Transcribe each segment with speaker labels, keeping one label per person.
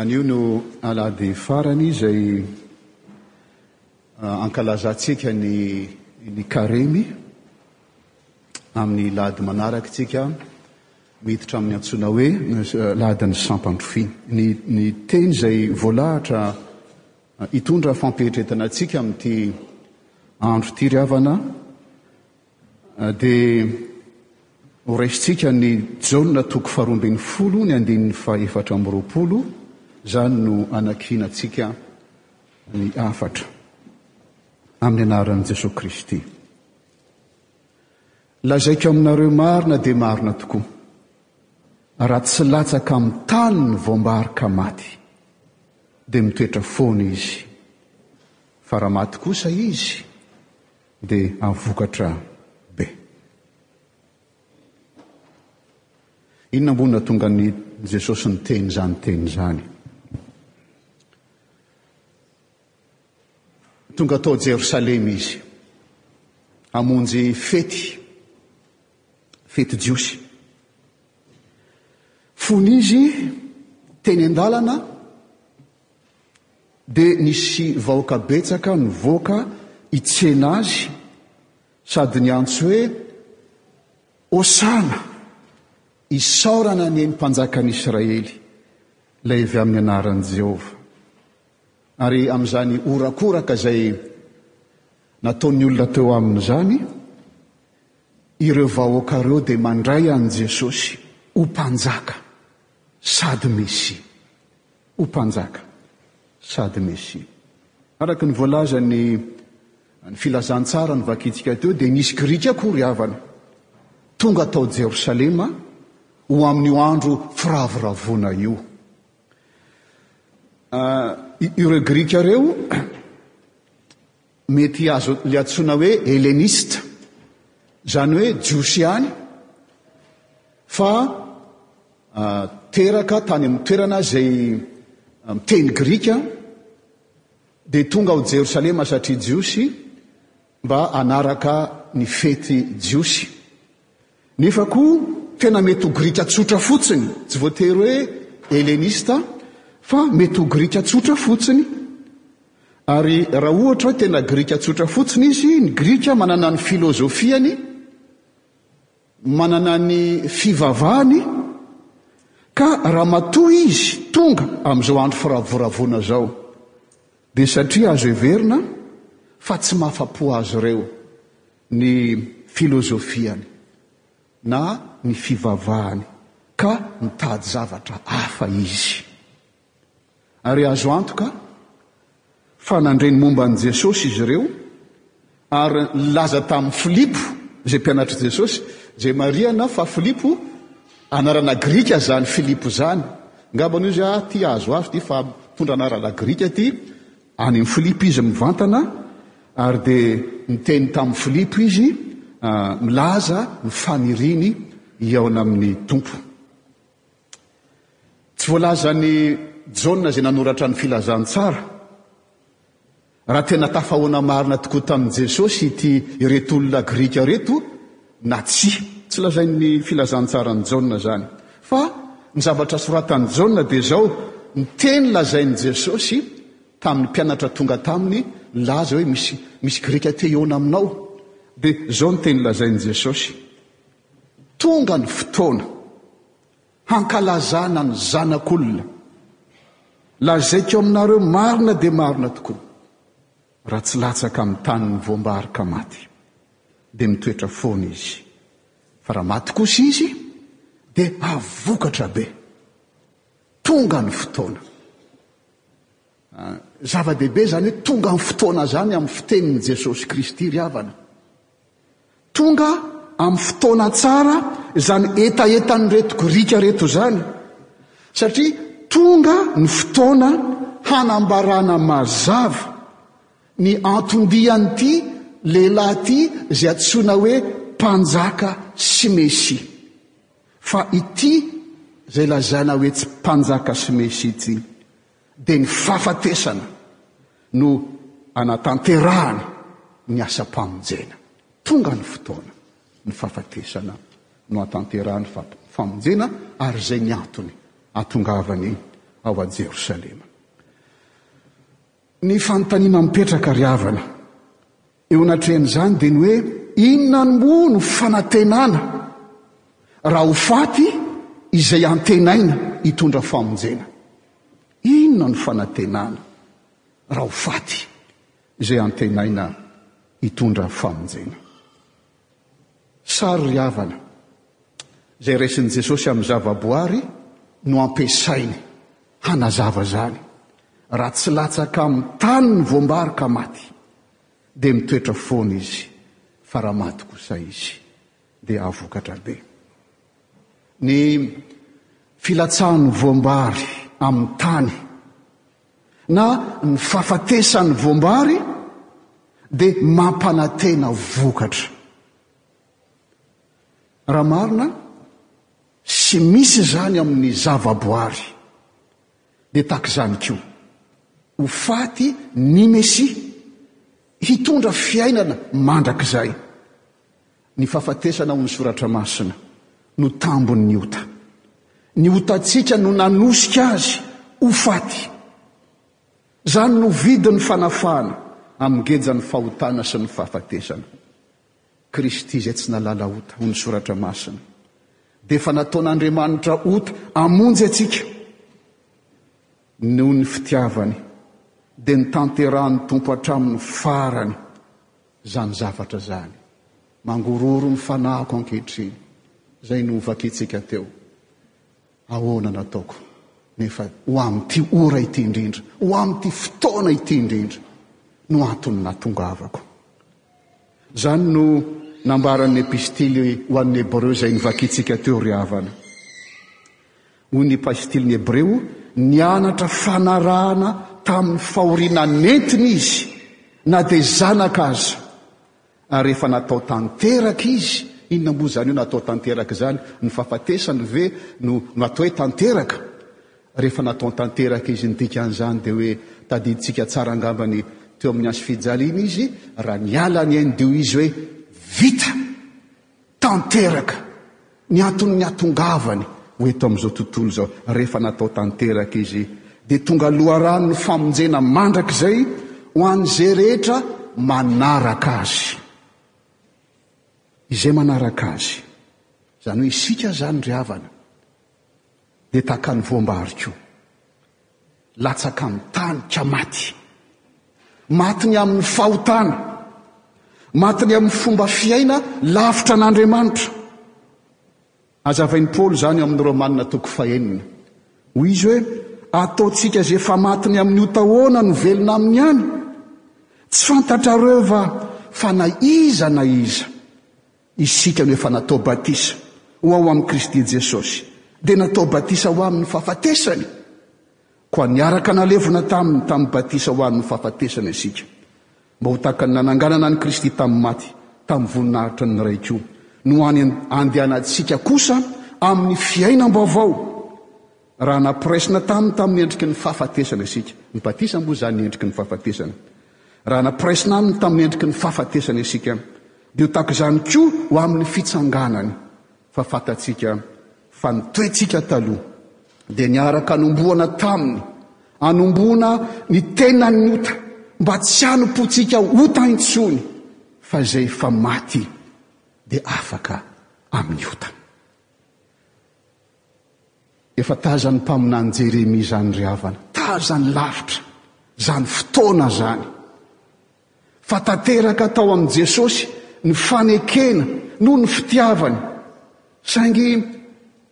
Speaker 1: Anio no alahady farany izay ankalazantsika ny ny Karemy. Amin'ny lahady manaraka tsika miditra amin'ny antsoina hoe lahadin'ny sampan-drofia. Ny ny teny izay voalahatra hitondra fampietretana antsika amin'ity andro ity ry havana Dia horaisintsika ny Jaona toko faharoa ambin'ny folo ny andininy fahefatra amby roapolo, izany no anakianantsika ny hafatra amin'ny anaran'i Jesoa Kristy. Lazaiko aminareo marina dia marina tokoa, raha tsy latsaka amin'ny tany ny voambary ka maty, dia mitoetra foana izy, fa raha maty kosa izy, dia hahavokatra be. Inona moa no nahatongan'i Jesosy niteny izany teny izany? Tonga tao Jerosalema izy hamonjy fety, fety jiosy. Fony izy teny an-dalana, dia nisy vahoaka betsaka nivoaka hitsena azy sady niantso hoe, Hosana! Isaorana anie ny Mpanjakan'Israely, ilay avy amin'ny anaran'i Jehovah. Ary amin'izany horakoraka izay nataon'ny olona teo aminy izany, ireo vahoaka ireo dia mandray an'i Jesosy ho Mpanjaka sady Mesia. ho mpanjaka sady Mesia. Araka ny voalazan'ny ny filazantsara novakintsika teo dia nisy Grika akory havana tonga tao Jerosalema ho amin'io andro firavoravoana io. Ah, ireo Grika ireo Mety azo iantsoana hoe Helenista, izany hoe Jiosy ihany fa teraka tany amin'ny toerana izay miteny grika, dia tonga ao Jerosalema satria Jiosy mba hanaraka ny fety jiosy. Nefa koa tena mety ho grika tsotra fotsiny, tsy voatery hoe helenista fa mety ho grika tsotra fotsiny. Ary raha ohatra hoe tena grika tsotra fotsiny izy, ny grika manana ny filozofiany, manana ny fivavahany, ka ramatoa izy tonga amin'izao andro firavoravoana izao, dia satria azo heverina fa tsy mahafa-po azy ireo. ny filozofiany na ny fivavahany ka mitady zavatra hafa izy. Ary azo antoka fa nandre ny momba an'i Jesosy izy ireo ary nilaza tamin'i Filipo, izay mpianatr'i Jesosy, izay marihana fa Filipo, anarana grika izany Filipo izany, angambany hoy izy, aty azo avy ity fa mitondra anarana grika ity, Any amin'i Filipo izy mivantana, ary dia niteny tamin'i Filipo izy, milaza ny faniriany hihaona amin'ny Tompo. Tsy voalazan'i Jaona izay nanoratra ny Filazantsara. Raha tena tafahoana marina tokoa tamin'i Jesosy ity ireto olona grika ireto, na tsia. Tsy lazain'ny Filazantsaran'i Jaona izany. Fa ny zavatra soratan'i Jaona dia izao, Ny teny lazain'i Jesosy tamin'ny mpianatra tonga taminy nilaza hoe, Misy, misy Grika te hihaona aminao. Dia izao ny teny lazain'i Jesosy, Tonga ny fotoana hankalazana ny Zanak'olona. Lazaiko aminareo marina dia marina tokoa, raha tsy latsaka amin'ny tany ny voam-bary ka maty. dia mitoetra foana izy. Fa raha maty kosa izy dia avokatra be. Tonga ny fotoana. Ah, zava-dehibe zany hoe tonga ny fotoana zany amin'ny fitenin'i Jesosy Kristy ry havana. Tonga amin'ny fotoana tsara izany hetahetan'ireto Grika reto zany. Satria tonga ny fotoana hanambarana mazava ny anton-dian'ity lehilahy ity izay antsoina hoe mpanjaka sy mesia. Fa ity izay lazaina hoe tsy mpanjaka sy mesia ity dia ny fahafatesana no hanatanterahany ny asam-pamonjena. Tonga ny fotoana, ny fahafatesana no hatanterahany ny famonjena ary izay ny antony hahatongavany ao a-Jerosalema. Ny fanontaniana mipetraka ry havana eo anatrehan'izany dia ny hoe inona no moa no fanantenana raha ho faty izay antenaina hitondra famonjena? Inona no fanantenana raha ho faty izay antenaina hitondra famonjena? Sary ry havana. Izay resin'i Jesosy amin'ny zavaboary no ampiasainy hanazava izany. Raha tsy latsaka amin'ny tany ny voam-bary ka maty, dia mitoetra foana izy, fa raha maty kosa izy, dia hahavokatra be. Ny filatsahan'ny voam-bary amin'ny tany na ny fahafatesan'ny voam-bary dia mampanantena vokatra. Raha marina, sy misy izany amin'ny zavaboary, dia tahaka izany koa, ho faty ny Mesia, hitondra fiainana mandrakizay. Ny fahafatesana hoy ny soratra masina no tambon'ny ota. Ny otantsika no nanosika azy ho faty. Izany no vidin'ny fanafahana amin'ny gejan'ny fahotana sy ny fahafatesana. Kristy izay tsy nalala ota hoy ny soratra masina dia efa nataon'Andriamanitra ota hamonjy antsika. Noho ny fitiavany dia nitanterahan'ny Tompo hatramin'ny farany. Izany zavatra izany mangorohoro ny fanahiko ankehitriny, izay novakintsika teo. Ahoana no ataoko nefa ho amin'ity ora ity indrindra, ho amin'ity fotoana ity indrindra no antony nahatongavako? Izany no nambaran'ny epistily ho an'ny Hebreo izay novakintsika teo ry havana. Hoy ny epistiliny Hebreo, Nianatra fanarahana tamin'ny fahoriana nentiny izy, na dia zanaka aza. Ary rehefa natao tanteraka izy, inona moa izany io natao tanteraka izany? Ny fahafatesany ve no atao hoe tanteraka? Rehefa natao tanteraka izy, ny dikan'izany dia hoe tadidintsika tsara angamba ny teo amin'ny hazo fijaliana izy, raha niala ny ainy dia hoy izy hoe, Vita! tanteraka ny anton'ny niatongavany ho eto amin'izao tontolo izao. Rehefa natao tanteraka Izy, dia tonga loharanon'ny famonjena mandrakizay ho an'izay rehetra manaraka Azy. Izay manaraka Azy, izany hoe isika izany ry havana, dia tahaka ny voam-bary koa. Latsaka amin'ny tany ka maty. Matiny amin'ny fahotana. Matiny amin'ny fomba fiaina lavitra an'Andriamanitra. Hazavain'i Paoly izany ao amin'ny Romanina toko fahenina. Hoy izy hoe, Ataontsika izay efa matiny amin'ny ota ahoana no velona aminy ihany. Tsy fantatrareo va fa na iza na iza Isika no efa natao batisa ho ao amin'i Kristy Jesosy, dia natao batisa ho amin'ny fahafatesany. Koa niaraka nalevina taminy tamin'ny batisa ho an'ny fahafatesana isika, mba ho tahaka ny nananganana an'i Kristy tamin'ny maty tamin'ny voninahitra ny Ray koa, no hany andehanantsika kosa amin'ny fiainam-baovao. Raha nampiraisina taminy tamin'ny endriky ny fahafatesana isika, ny batisa moa izany ny endriky ny fahafatesana, raha nampiraisina aminy tamin'ny endriky ny fahafatesana isika, dia ho tahaka izany koa ho amin'ny fitsanganany, fa fantatsika fa ny toetsika taloha dia niaraka anomboana taminy, anomboana ny tenan'ny ota, mba tsy hanompoantsika ota intsony, fa izay efa maty dia afaka amin'ny ota. Efa tazan'ny mpaminany Jeremia izany ry havana. Tazany lavitra izany fotoana izany. Fa tanteraka tao amin'i Jesosy ny fanekena noho ny fitiavany, saingy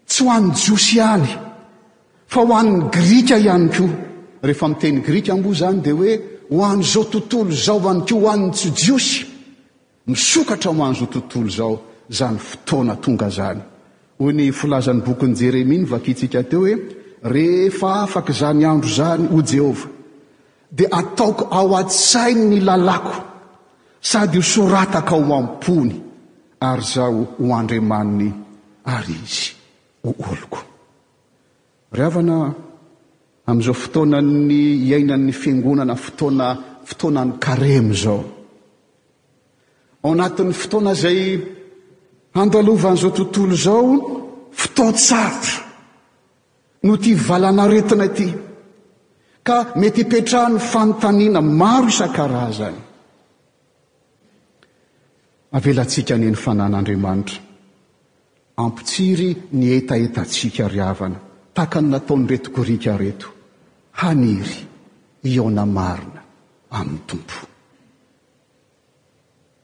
Speaker 1: tsy ho an'ny Jiosy ihany, fa ho an'ny Grika ihany koa. Rehefa miteny Grika moa izany dia hoe ho an'izao tontolo izao ihany koa, ho an'ny tsy Jiosy. Misokatra ho an'izao tontolo izao izany fotoana tonga izany. Hoy ny filazan'ny bokin'i Jeremia novakintsika teo hoe, Rehefa afaka izany andro izany, hoy Jehovah, dia ataoko ao an-tsainy ny lalàko sady ho sorataka ao am-pony, ary izaho ho Andriamaniny ary izy ho oloko. Ry havana, amin'izao fotoanan'ny iainan'ny Fiangonana fotoana fotoanan'ny Karemy izao, ao anatin'ny fotoana izay handalovan'izao tontolo izao fotoan-tsarotra noho ity valan'aretina ity, ka mety hipetrahan'ny fanontaniana maro isan-karazany. Avelantsika anie ny fanan'Andriamanitra hampitsiry ny hetahetantsika ry havana, tahaka ny nataon'ireto Grika ireto, haniry hihaona marina amin'ny Tompo.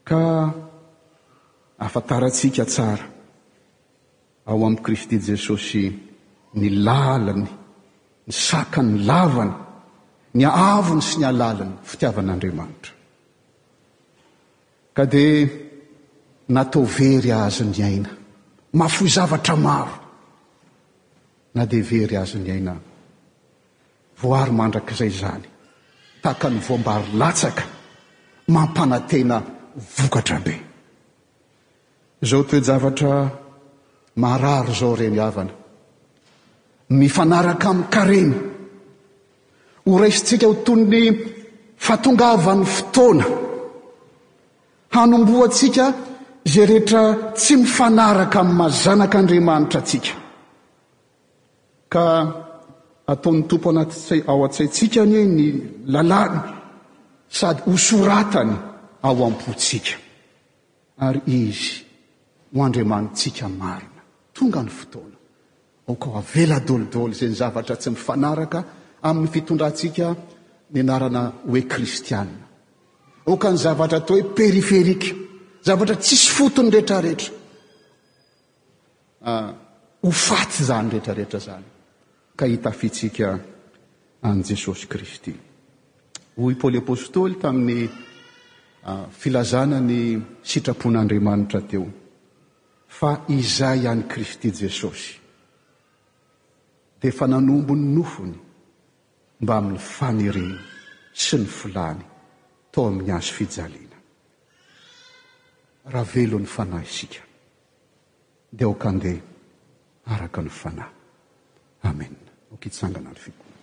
Speaker 1: Ka ahafantarantsika tsara Ao amin'i Kristy Jesosy ny lalany, ny sakany, ny lavany, ny haavony sy ny halaliny, fitiavan'Andriamanitra. Ka dia natao very azy ny aina. Mahafoy zavatra maro. Na dia very azy ny aina, voary mandrakizay izany, tahaka ny voam-bary latsaka, mampanantena vokatra be. Izao toe-javatra marary izao reny havana, mifanaraka amin'ny karemy, ho raisintsika ho toy ny fahatongavan'ny fotoana hanombohantsika izay rehetra tsy mifanaraka amin'ny maha zanak'Andriamanitra antsika. Ka ataon'ny Tompo anaty ao an-tsaintsika anie ny lalàny sady hosoratany ao am-pontsika. Ary Izy no Andriamanitsika marina. Tonga ny fotoana. Aoka ho avela dolidoly izay zavatra tsy mifanaraka amin'ny fitondrantsika ny anarana hoe Kristiana. Aoka ny zavatra atao hoe périphérique, zavatra tsisy fotony rehetrarehetra. ho faty izany rehetra rehetra izany ka hitafintsika an'i Jesosy Kristy. Hoy Paoly Apostoly tamin'ny filazana ny sitrapon'Andriamanitra teo fa izay an'i Kristy Jesosy dia efa nanombo ny nofony mbamin'ny faniriany sy ny filany tao amin'ny hazo fijaliana. Raha velon'ny fanahy isika. dia aoka andeha araka ny fanahy. Amena. Aoka hitsangana ny fikomiana.